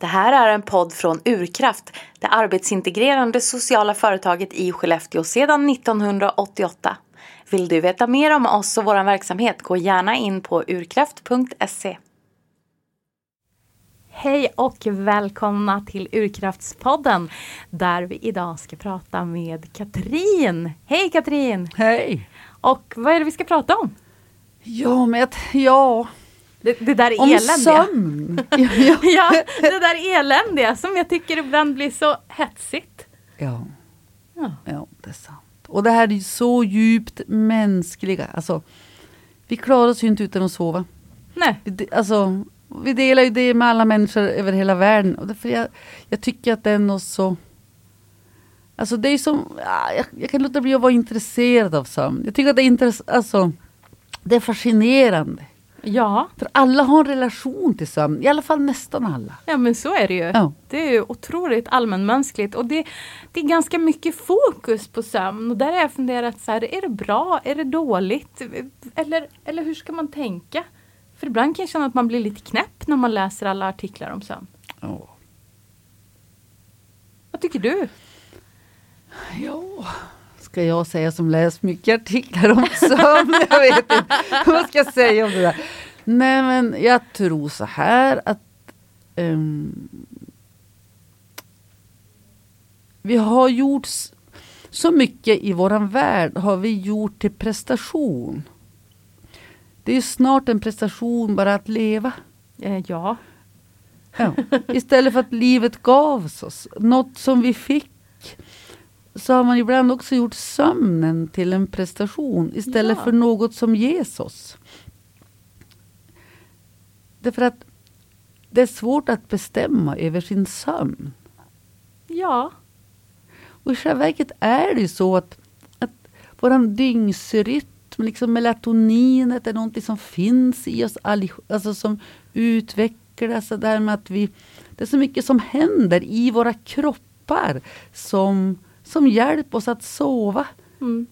Det här är en podd från Urkraft, det arbetsintegrerande sociala företaget i Skellefteå sedan 1988. Vill du veta mer om oss och vår verksamhet, gå gärna in på urkraft.se. Hej och välkomna till Urkraftspodden där vi idag ska prata med Katrin. Hej Katrin! Hej! Och vad är det vi ska prata om? Ja, men ja, det, det där Om eländiga. sömn! ja, ja, det där eländiga som jag tycker ibland blir så hetsigt. Ja. Ja. ja, det är sant. Och det här är så djupt mänskliga. Alltså, vi klarar oss ju inte utan att sova. Nej. Vi, alltså, vi delar ju det med alla människor över hela världen. Och därför jag, jag tycker att det är något så... Alltså det är som... ja, Jag, jag kan låta bli att vara intresserad av sömn. Jag tycker att det är intress, alltså, Det är fascinerande. Ja, För alla har en relation till sömn. I alla fall nästan alla. ja men så är det ju. Ja. Det är ju otroligt allmänmänskligt och det, det är ganska mycket fokus på sömn och där har jag funderat så här, är det bra, är det dåligt? Eller, eller hur ska man tänka? För ibland kan jag känna att man blir lite knäpp när man läser alla artiklar om sömn. Ja. Vad tycker du? Ja, ska jag säga som läst mycket artiklar om sömn? jag vet inte. Vad ska jag säga om det där? Nej men jag tror så här att ehm, vi har gjort så mycket i våran värld har vi gjort till prestation. Det är snart en prestation bara att leva. Eh, ja, Ja. Istället för att livet gavs oss, något som vi fick. Så har man ibland också gjort sömnen till en prestation istället Ja. för något som ges oss. Därför att det är svårt att bestämma över sin sömn. ja, Och i själva verket är det ju så att, att våran dygnsrytm, liksom melatoninet är någonting som finns i oss alltså som utvecklas. Så där med att vi, det är så mycket som händer i våra kroppar som, som hjälper oss att sova. mm.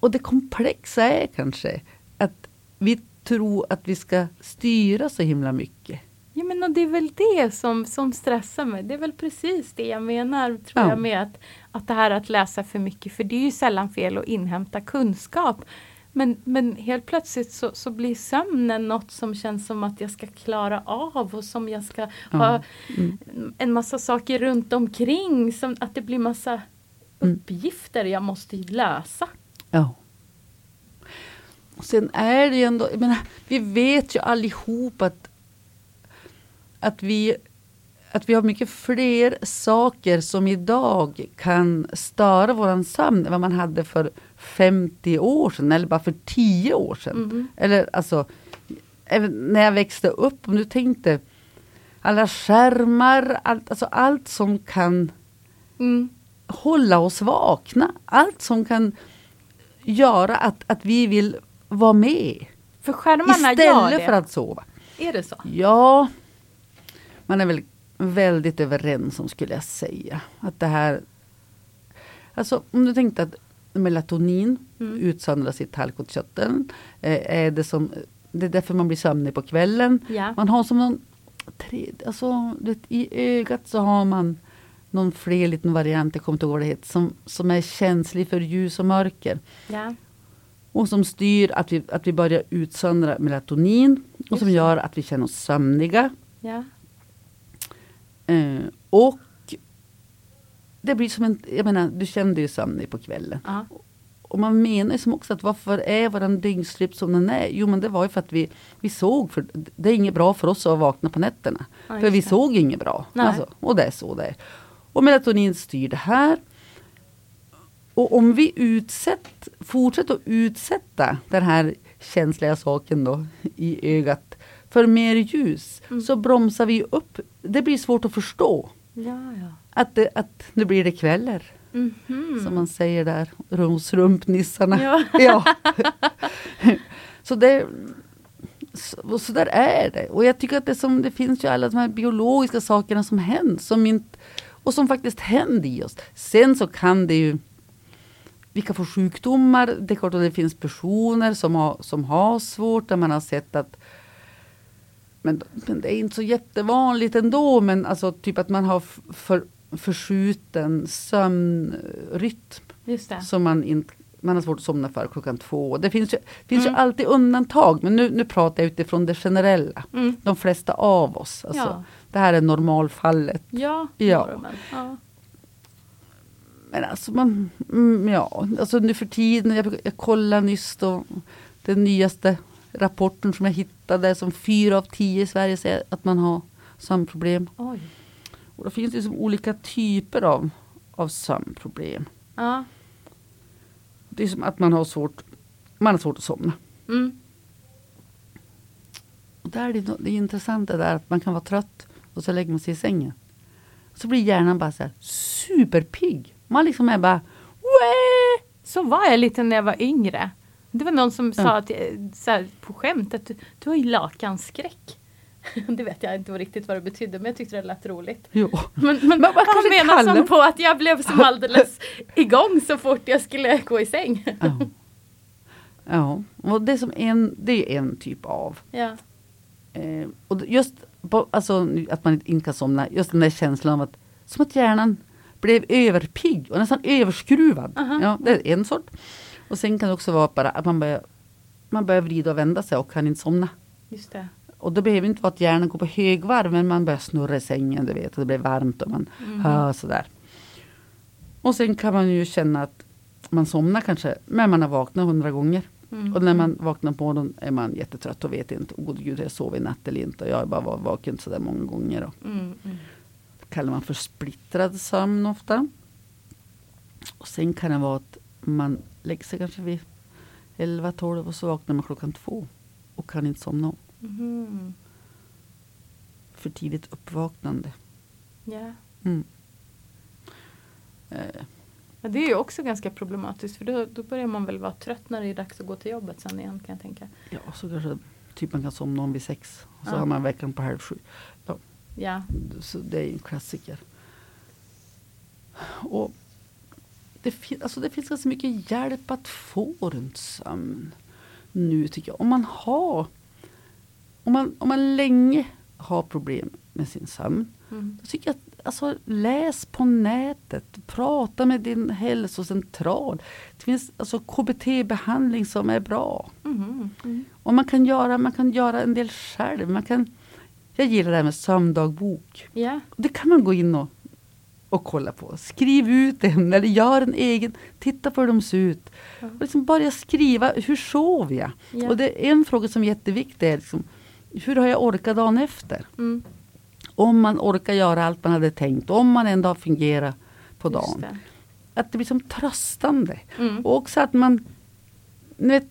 Och det komplexa är kanske att vi tror att vi ska styra så himla mycket. Ja men och det är väl det som, som stressar mig. Det är väl precis det jag menar tror Ja. jag med att, att det här att läsa för mycket. För det är ju sällan fel att inhämta kunskap. Men, men helt plötsligt så, så blir sömnen något som känns som att jag ska klara av och som jag ska ha Mm. en massa saker runt omkring. Som att det blir massa Mm. uppgifter jag måste lösa. Ja. Och sen är det ju ändå, jag menar, vi vet ju allihop att, att, vi, att vi har mycket fler saker som idag kan störa våran sömn än vad man hade för 50 år sedan eller bara för 10 år sedan. Mhm. Eller alltså, när jag växte upp, om du tänkte alla skärmar, allt, alltså allt som kan Mm. hålla oss vakna. Allt som kan göra att, att vi vill vara med. För skärmarna gör Istället det. för att sova. Är det så? Ja, man är väl väldigt överens om skulle jag säga. Att det här... Alltså om du tänkte att melatonin Mm. utsöndras i tallkottkörteln. Eh, är det, som, det är därför man blir sömnig på kvällen. Ja. Man har som någon... Tre, alltså, vet, I ögat så har man någon fler liten variant, jag kommer inte ihåg vad det heter, som, som är känslig för ljus och mörker. ja. Och som styr att vi, att vi börjar utsöndra melatonin. Och Just som det. gör att vi känner oss sömniga. ja. Eh, och det blir som en, jag menar, du dig ju sömnig på kvällen. ja. Och man menar som också att varför är våran dygnsrytm som den är? Jo men det var ju för att vi, vi såg, för det är inget bra för oss att vakna på nätterna. Ja, för vi det. såg inget bra. Alltså, och det är så det är. Och melatonin styr det här. Och om vi utsätt, fortsätter att utsätta den här känsliga saken då i ögat för mer ljus Mm. så bromsar vi upp. Det blir svårt att förstå Ja, ja. att, det, att nu blir det kvällar. Mhm. Som man säger där hos rumpnissarna. Ja. ja. så det så, så där är det. Och jag tycker att det, som, det finns ju alla de här biologiska sakerna som händer. Som inte, och som faktiskt händer i oss. Sen så kan det ju vi kan få sjukdomar. Det är klart att det finns personer som har, som har svårt. Där man har sett att Men, men det är inte så jättevanligt ändå. Men alltså typ att man har för, förskjuten sömnrytm. Just det. Som man, inte, man har svårt att somna för klockan två. Det finns ju, finns Mm. ju alltid undantag. Men nu, nu pratar jag utifrån det generella. Mm. De flesta av oss. Alltså, Ja. Det här är normalfallet. Ja, Ja. normen. ja. Men alltså man, mm, ja, alltså nu för tiden, jag, jag kollade nyss då, den nyaste rapporten som jag hittade, som fyra av tio i Sverige säger att man har sömnproblem. Oj. Och då finns det som olika typer av, av sömnproblem. Ja. Det är som att man har svårt, man har svårt att somna. Mm. Och där är det, det är intressant det där att man kan vara trött och så lägger man sig i sängen. Så blir hjärnan bara så här superpigg. Man liksom är bara Wee! Så var jag lite när jag var yngre. Det var någon som sa Ja. att, eh, så här, på skämt att du, du har ju lakanskräck. Det vet jag inte riktigt vad det betydde men jag tyckte det lät roligt. Jo. Men, men, han kanske menar kallar- som på att jag blev som alldeles igång så fort jag skulle gå i säng. Ja. ja, och det är, som en, det är en typ av. Ja. Eh, och just på, alltså, att man inte kan somna, just den där känslan av att som att hjärnan blev överpigg och nästan överskruvad. Aha. Ja, det är en sort. Och sen kan det också vara bara att man börjar, man börjar vrida och vända sig och kan inte somna. Just det. Och det behöver inte vara att hjärnan går på högvarv men man börjar snurra i sängen, du vet, och det blir varmt och man Mhm. hör sådär. Och sen kan man ju känna att man somnar kanske, men man har vaknat hundra gånger. Mm. Och när man vaknar på morgonen är man jättetrött och vet inte, oh, gode gud, jag sovit i natt eller inte? Och jag har bara varit vaken sådär många gånger. Och Mm, mm. det kallar man för splittrad sömn ofta. Och sen kan det vara att man lägger sig kanske vid 11-12 och så vaknar man klockan två och kan inte somna om. Mhm. För tidigt uppvaknande. Ja. Mm. Eh, Ja, det är ju också ganska problematiskt för då, då börjar man väl vara trött när det är dags att gå till jobbet sen igen kan jag tänka. ja, så kanske typ man kan somna om vid sex. Och så Ja. har man veckan på halv sju. Ja. Så det är en klassiker. Och det, fin- alltså det finns ganska mycket hjälp att få runt sömn. Nu tycker jag. Om man har om man, om man länge har problem med sin sömn. Mm. Då tycker jag att, alltså, läs på nätet. Prata med din hälsocentral. Det finns alltså KBT-behandling som är bra. Mhm. Mm. Och man kan göra, man kan göra en del själv. Man kan, jag gillar det här med sömndagbok. Ja. Det kan man gå in och, och kolla på. Skriv ut en eller gör en egen. Titta på hur de ser ut. Och liksom börja skriva, hur sov jag? Ja. Och det är en fråga som är jätteviktig. Är liksom, hur har jag orkat dagen efter? Mm. Om man orkar göra allt man hade tänkt. Om man ändå har fungerat på Just dagen. det. Att det blir som tröstande. Mm. Och också att man, ni vet,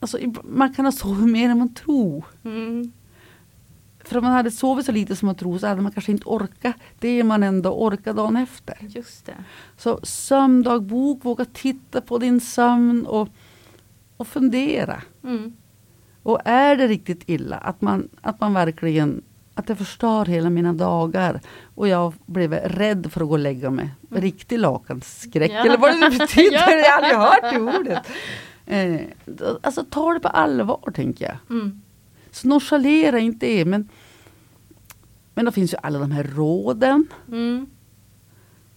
alltså, man kan ha sovit mer än man tror. Mm. För om man hade sovit så lite som man tror så hade man kanske inte orkat det man ändå orkar dagen efter. Just det. Så sömndagbok, våga titta på din sömn och, och fundera. Mm. Och är det riktigt illa, att man, att man verkligen att det förstör hela mina dagar. Och jag blev rädd för att gå och lägga mig. Riktig lakanskräck, Ja. eller vad det nu betyder. Ja. Jag har aldrig hört det ordet. Eh, alltså ta det på allvar, tänker jag. Mm. Så nonchalera inte det. Men, men då finns ju alla de här råden. Mm.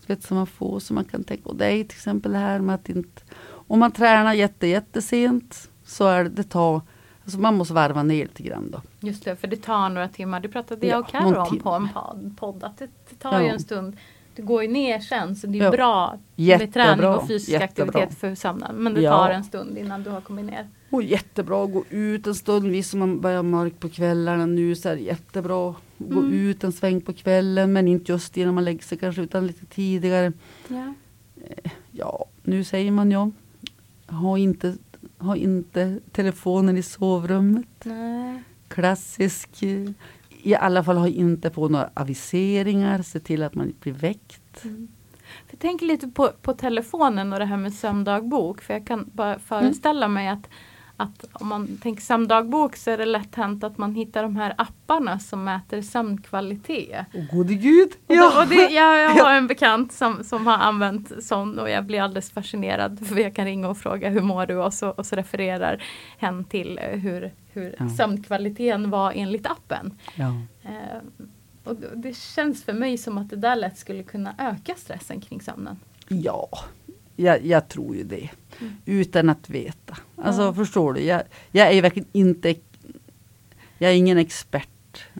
Vet, som man får, som man kan tänka. Och det är till exempel här med att inte... Om man tränar jätte, jättesent så är det, det tar... Alltså man måste varva ner lite grann då. Just det, för det tar några timmar. Det pratade Ja, jag och Carro om på en podd. att det, det tar ju Ja. en stund. Det går ju ner sen så det är Ja. bra med träning och fysisk jättebra. aktivitet för sömnen. Men det Ja. tar en stund innan du har kommit ner. Och jättebra att gå ut en stund. Visst som man börjar mörkt på kvällarna nu så är det jättebra att gå Mm. ut en sväng på kvällen. Men inte just innan man lägger sig kanske utan lite tidigare. Ja. Ja, nu säger man ja. Ha inte, ha inte telefonen i sovrummet. Nej. Klassisk. I alla fall ha inte på några aviseringar. Se till att man blir väckt. Mm. För jag tänker lite på, på telefonen och det här med sömndagbok. För jag kan bara föreställa mig att, att om man tänker sömndagbok så är det lätt hänt att man hittar de här apparna som mäter sömnkvalitet. Åh gode gud! Och, då, och det, jag, jag har en bekant som, som har använt sån och jag blir alldeles fascinerad för jag kan ringa och fråga hur mår du och så, och så refererar hen till eh, hur, hur Ja. sömnkvaliteten var enligt appen. Ja. Eh, och det- känns för mig som att det där lätt skulle kunna öka stressen kring sömnen. Ja, jag, jag tror ju det. Mm. Utan att veta. Alltså Ja. förstår du, jag, jag är verkligen inte, jag är ingen expert.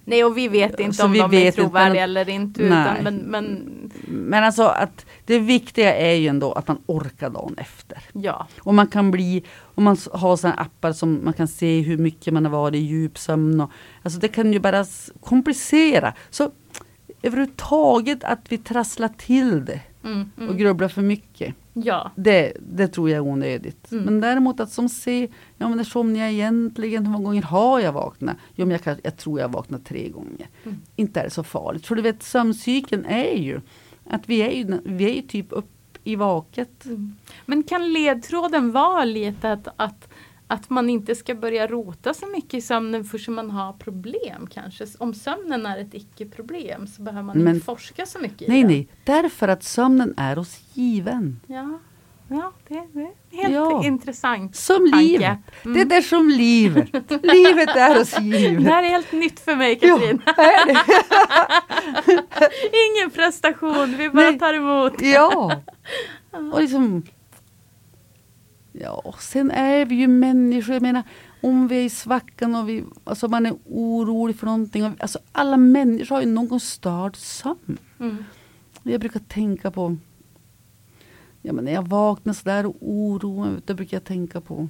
Nej och vi vet inte Så om vi de är trovärdiga eller inte. Utan, men, men Men alltså att det viktiga är ju ändå att man orkar dagen efter. ja. Och man kan bli, om man har sådana appar som man kan se hur mycket man har varit i djupsömn. Och, alltså det kan ju bara komplicera. Så överhuvudtaget att vi trasslar till det Mm, och mm. grubblar för mycket. Ja. Det, det tror jag är onödigt. Mm. Men däremot att som se, ja men när somnar jag egentligen? Hur många gånger har jag vaknat? Jo men jag, kan, jag tror jag vaknat tre gånger. Mm. Inte är det så farligt. För du vet sömncykeln är ju att vi är ju, vi är ju typ upp i vaket. Mm. Men kan ledtråden vara lite att, att, att man inte ska börja rota så mycket i sömnen förrän man har problem kanske? Om sömnen är ett icke-problem så behöver man Men- inte forska så mycket i Nej den. nej, därför att sömnen är oss given. Ja, ja det, det är helt Ja. intressant. Som tanke. livet. Mm. Det är som livet. livet är oss Det givet. här är helt nytt för mig Katrin. det? Ingen prestation, vi bara Nej. tar emot. Ja. Och liksom Ja, sen är vi ju människor. Jag menar, om vi är i svackan och vi, alltså man är orolig för någonting. Och, alltså alla människor har ju någon störd sömn. Mm. Jag brukar tänka på Ja men när jag vaknar sådär och oroar mig, då brukar jag tänka på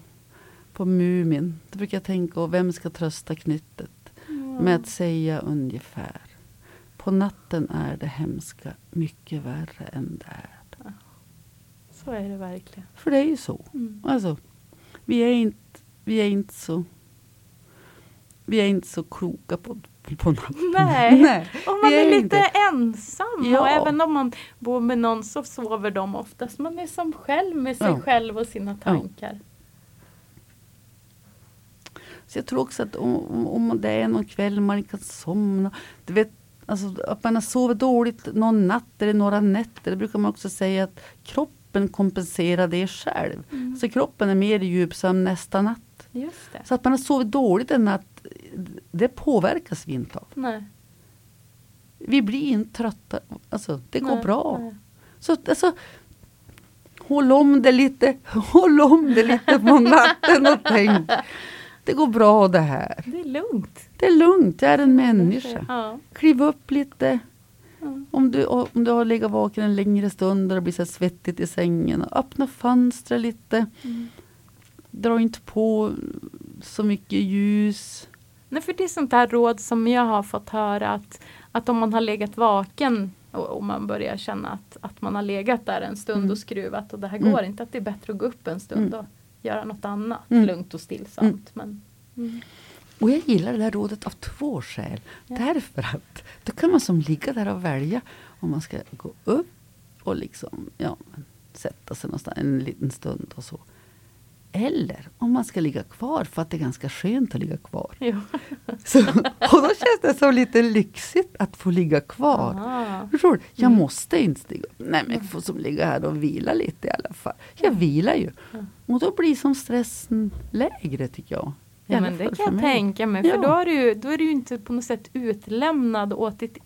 på Mumin. Då brukar jag tänka på vem ska trösta knyttet med att säga ungefär På natten är det hemska mycket värre än det är. Så är det verkligen. För det är ju så. Mm. Alltså, vi är inte, vi är inte så vi är inte så kloka på, på natten. Nej. Nej. Om man är, är lite inte. ensam Ja. och även om man bor med någon så sover de oftast. Man är som själv med sig Ja. själv och sina tankar. Så jag tror också att om, om- om det är någon kväll man inte kan somna. Du vet, alltså, att man har sovit dåligt någon natt eller några nätter. Det brukar man också säga att kroppen kompenserar det själv. Mm. Så kroppen är mer djupsömn nästa natt. Så att man har sovit dåligt en natt, det påverkas vi inte av. Nej. Vi blir inte trötta. Alltså, det går nej, bra. nej. Så alltså, håll om det lite, håll om det lite på natten och tänk. Det går bra det här. Det är lugnt. Det är lugnt, jag är en människa. Ja. Kliv upp lite. Ja. Om du, om du har legat vaken en längre stund och det blir så här svettigt i sängen. och Öppna fönstret lite. Mm. Dra inte på så mycket ljus. Nej, för det är sånt där råd som jag har fått höra att, att om man har legat vaken och, och man börjar känna att, att man har legat där en stund Mm. och skruvat och det här Mm. går inte, att det är bättre att gå upp en stund Mm. och göra något annat Mm. lugnt och stillsamt. Men, mm. Och jag gillar det här rådet av två skäl. Ja. Därför att då kan man som ligga där och välja om man ska gå upp och liksom, ja, sätta sig någonstans en liten stund och så. Eller om man ska ligga kvar för att det är ganska skönt att ligga kvar. Jo. Så, och då känns det så lite lyxigt att få ligga kvar. Ah. Förstår du? Jag Mm. måste inte stiga upp. Nej men jag får som ligga här och vila lite i alla fall. Jag vilar ju. Ja. Och då blir som stressen lägre tycker jag. Ja men det kan jag tänka mig. För Ja. då, är du, då är du inte på något sätt utlämnad åt ditt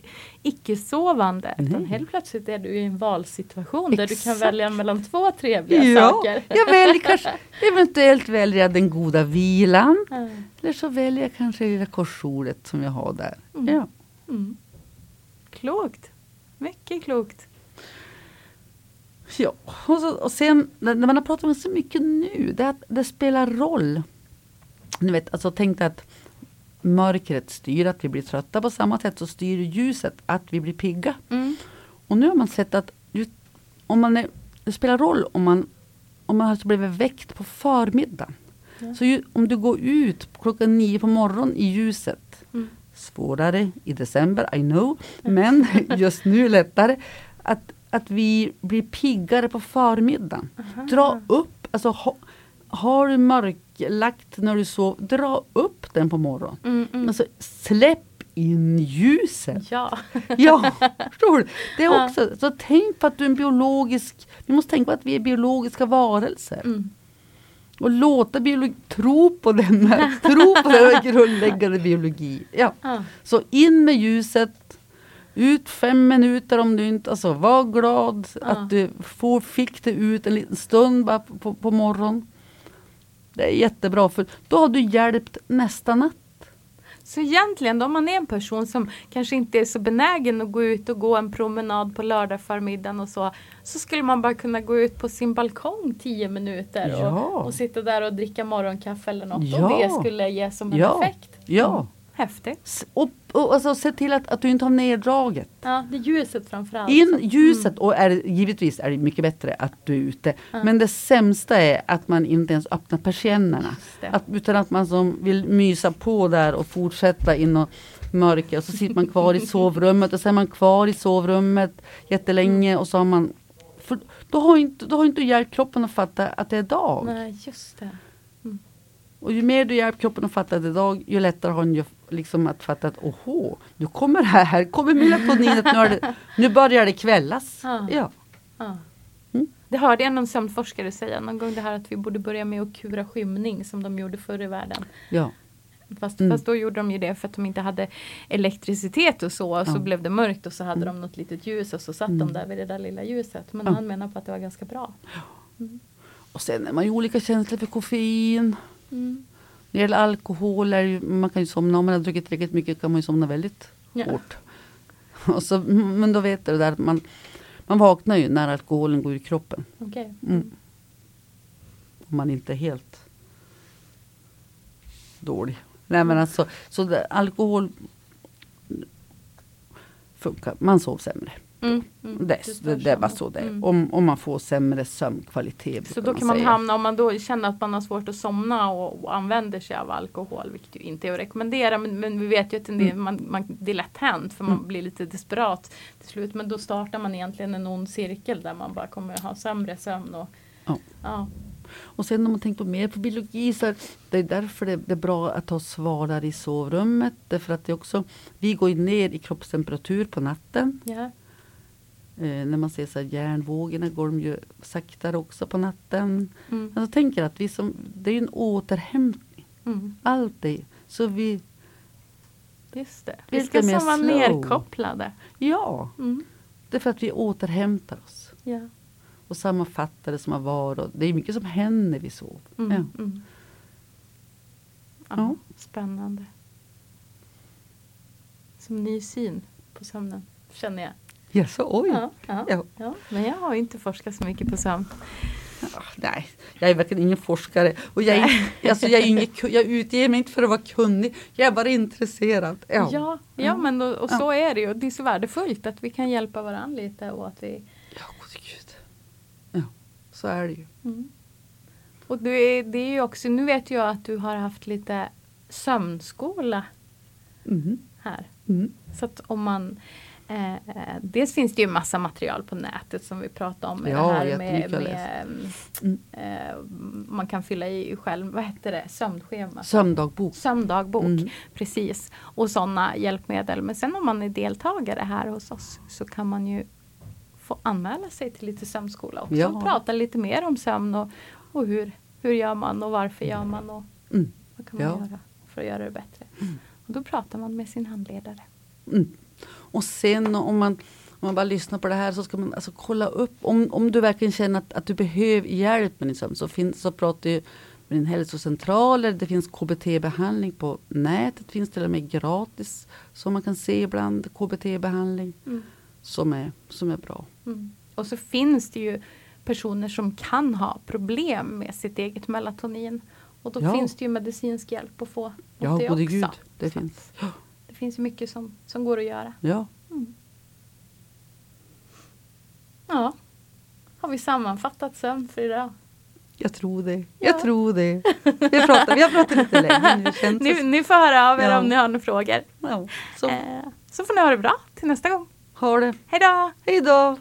icke-sovande. Utan helt plötsligt är du i en valsituation där du kan Exakt. välja mellan två trevliga Ja, saker. jag väljer kanske, eventuellt väljer jag den goda vilan. Ja. Eller så väljer jag kanske det lilla korsordet som jag har där. Mm. Ja. Mm. Klokt. Mycket klokt. Ja, och, så, och sen när man har pratat om så mycket nu, det det spelar roll. Ni vet, alltså tänk att mörkret styr att vi blir trötta. På samma sätt så styr ljuset att vi blir pigga. Mm. Och nu har man sett att ju, om man är, det spelar roll om man, om man har blivit väckt på förmiddagen. Ja. Så ju, om du går ut klockan nio på morgonen i ljuset, Mm. svårare i december, I know, men just nu lättare, att, att vi blir piggare på förmiddagen. Dra upp, alltså ha, har du mörklagt när du sover, dra upp den på morgonen. Mm, mm. Alltså släpp in ljuset. Ja. Ja, förstår du? Det är också, så tänk på att du är en biologisk, vi måste tänka på att vi är biologiska varelser. Mm. Och låta biologi, tro på den här, tro på den här grundläggande biologi. Ja. Ja. Så in med ljuset, ut fem minuter om du inte, alltså var glad Ja. att du får, fick det ut en liten stund bara på, på, på morgonen. Det är jättebra för då har du hjälpt nästa natt. Så egentligen om man är en person som kanske inte är så benägen att gå ut och gå en promenad på lördag förmiddagen och så. Så skulle man bara kunna gå ut på sin balkong 10 minuter Ja. och, och sitta där och dricka morgonkaffe eller något. Ja. Och det skulle ge som en Ja. effekt. Ja. Häftigt. Och, och alltså, se till att, att du inte har neddraget. Ja, det är ljuset framförallt. In som- ljuset och är, givetvis är det mycket bättre att du är ute. Ja. Men det sämsta är att man inte ens öppnar persiennerna. Att, utan att man som vill mysa på där och fortsätta in och mörker och så sitter man kvar i sovrummet och så är man kvar i sovrummet jättelänge och så har man för då har inte, då har inte hjälpt kroppen att fatta att det är dag. Nej, just det. Och ju mer du hjälper kroppen att fatta att det är dag, ju lättare har den ju liksom att fatta att åhå, nu kommer här, här kommer melatoninet, nu, det, nu börjar det kvällas. Ja. Ja. Mm. Det hörde jag någon sömnforskare säga någon gång det här att vi borde börja med att kura skymning som de gjorde förr i världen. Ja. Fast, Mm. fast då gjorde de ju det för att de inte hade elektricitet och så. Och så Ja. blev det mörkt och så hade de något litet ljus och så satt Mm. de där vid det där lilla ljuset. Men Ja. han menar på att det var ganska bra. Och sen är man ju olika känslig för koffein. Mm. När det gäller alkohol, är ju, man kan ju somna om man har druckit tillräckligt mycket kan man ju somna väldigt Ja. hårt. Och så, men då vet du det där att man, man vaknar ju när alkoholen går ur kroppen. Okej. Mm. Om man inte är helt dålig. Nej men alltså, så det, alkohol funkar, man sov sämre. Mm. Mm. Det, det, det var så det. Mm. Om, om man får sämre sömnkvalitet. Så då kan man säga. hamna, om man då känner att man har svårt att somna och, och använder sig av alkohol, vilket ju inte är att rekommendera, men, men vi vet ju att del, Mm. man, man, det är lätt hänt för man Mm. blir lite desperat till slut. Men då startar man egentligen en ond cirkel där man bara kommer att ha sämre sömn. Och, Ja. Ja. Och sen om man tänker mer på biologi så är det är därför det, det är bra att ha svalare i sovrummet. Därför att det också, vi går ner i kroppstemperatur på natten. Ja. Eh, när man ser så här hjärnvågorna går de ju saktare också på natten. Mm. Jag tänker att vi som, det är en återhämtning. Mm. Allt det. Så vi, Just det. Vi ska som vara nerkopplade. ja, Mm. det är för att vi återhämtar oss. Ja. Och sammanfattar det som har varit. Det är mycket som händer när vi sover. Mm. Ja. Mm. Ja, Ja. Spännande. Som ny syn på sömnen, känner jag. Yes, oj. Ja, ja, Ja. ja. Men jag har inte forskat så mycket på sömn. Ah, Nej, jag är verkligen ingen forskare. Och jag, är, alltså jag, är inget, jag utger mig inte för att vara kunnig. Jag är bara intresserad. Ja, Ja, ja, Ja. men och, och så är det ju. Det är så värdefullt att vi kan hjälpa varandra lite och att vi ja gode gud. Ja, så är det ju. Mm. Och är, det är ju också, nu vet jag att du har haft lite sömnskola Mhm. här. Mm. Så att om man eh, Dels finns det ju massa material på nätet som vi pratade om. Ja, det här med, med Mm. eh, Man kan fylla i själv, vad heter det, sömnschema. Sömndagbok. Sömndagbok, Mm. precis. Och sådana hjälpmedel. Men sen om man är deltagare här hos oss så kan man ju få anmäla sig till lite sömnskola också. Ja. Och prata lite mer om sömn och, och hur, hur gör man och varför gör man och Mm. vad kan man Ja. göra för att göra det bättre. Och då pratar man med sin handledare. Mm. Och sen om man, om man bara lyssnar på det här så ska man alltså kolla upp om, om du verkligen känner att, att du behöver hjälp med din sömn så, finns, så pratar ju med din hälsocentral eller det finns KBT-behandling på nätet. finns till och med gratis som man kan se ibland KBT-behandling som är, som är bra. Mm. Och så finns det ju personer som kan ha problem med sitt eget melatonin. Och då Ja. finns det ju medicinsk hjälp att få Ja, det gode gud, det Så finns. Finns mycket som, som går att göra. Ja. Ja. Har vi sammanfattat sömn för idag? Jag tror det. Ja. Jag tror det. Vi, pratar, vi har pratat lite länge nu. Känns Ni, ni får höra av er Ja. om ni har några frågor. ja, så Eh, så får ni ha det bra till nästa gång. ha det. Hej då! Hej då!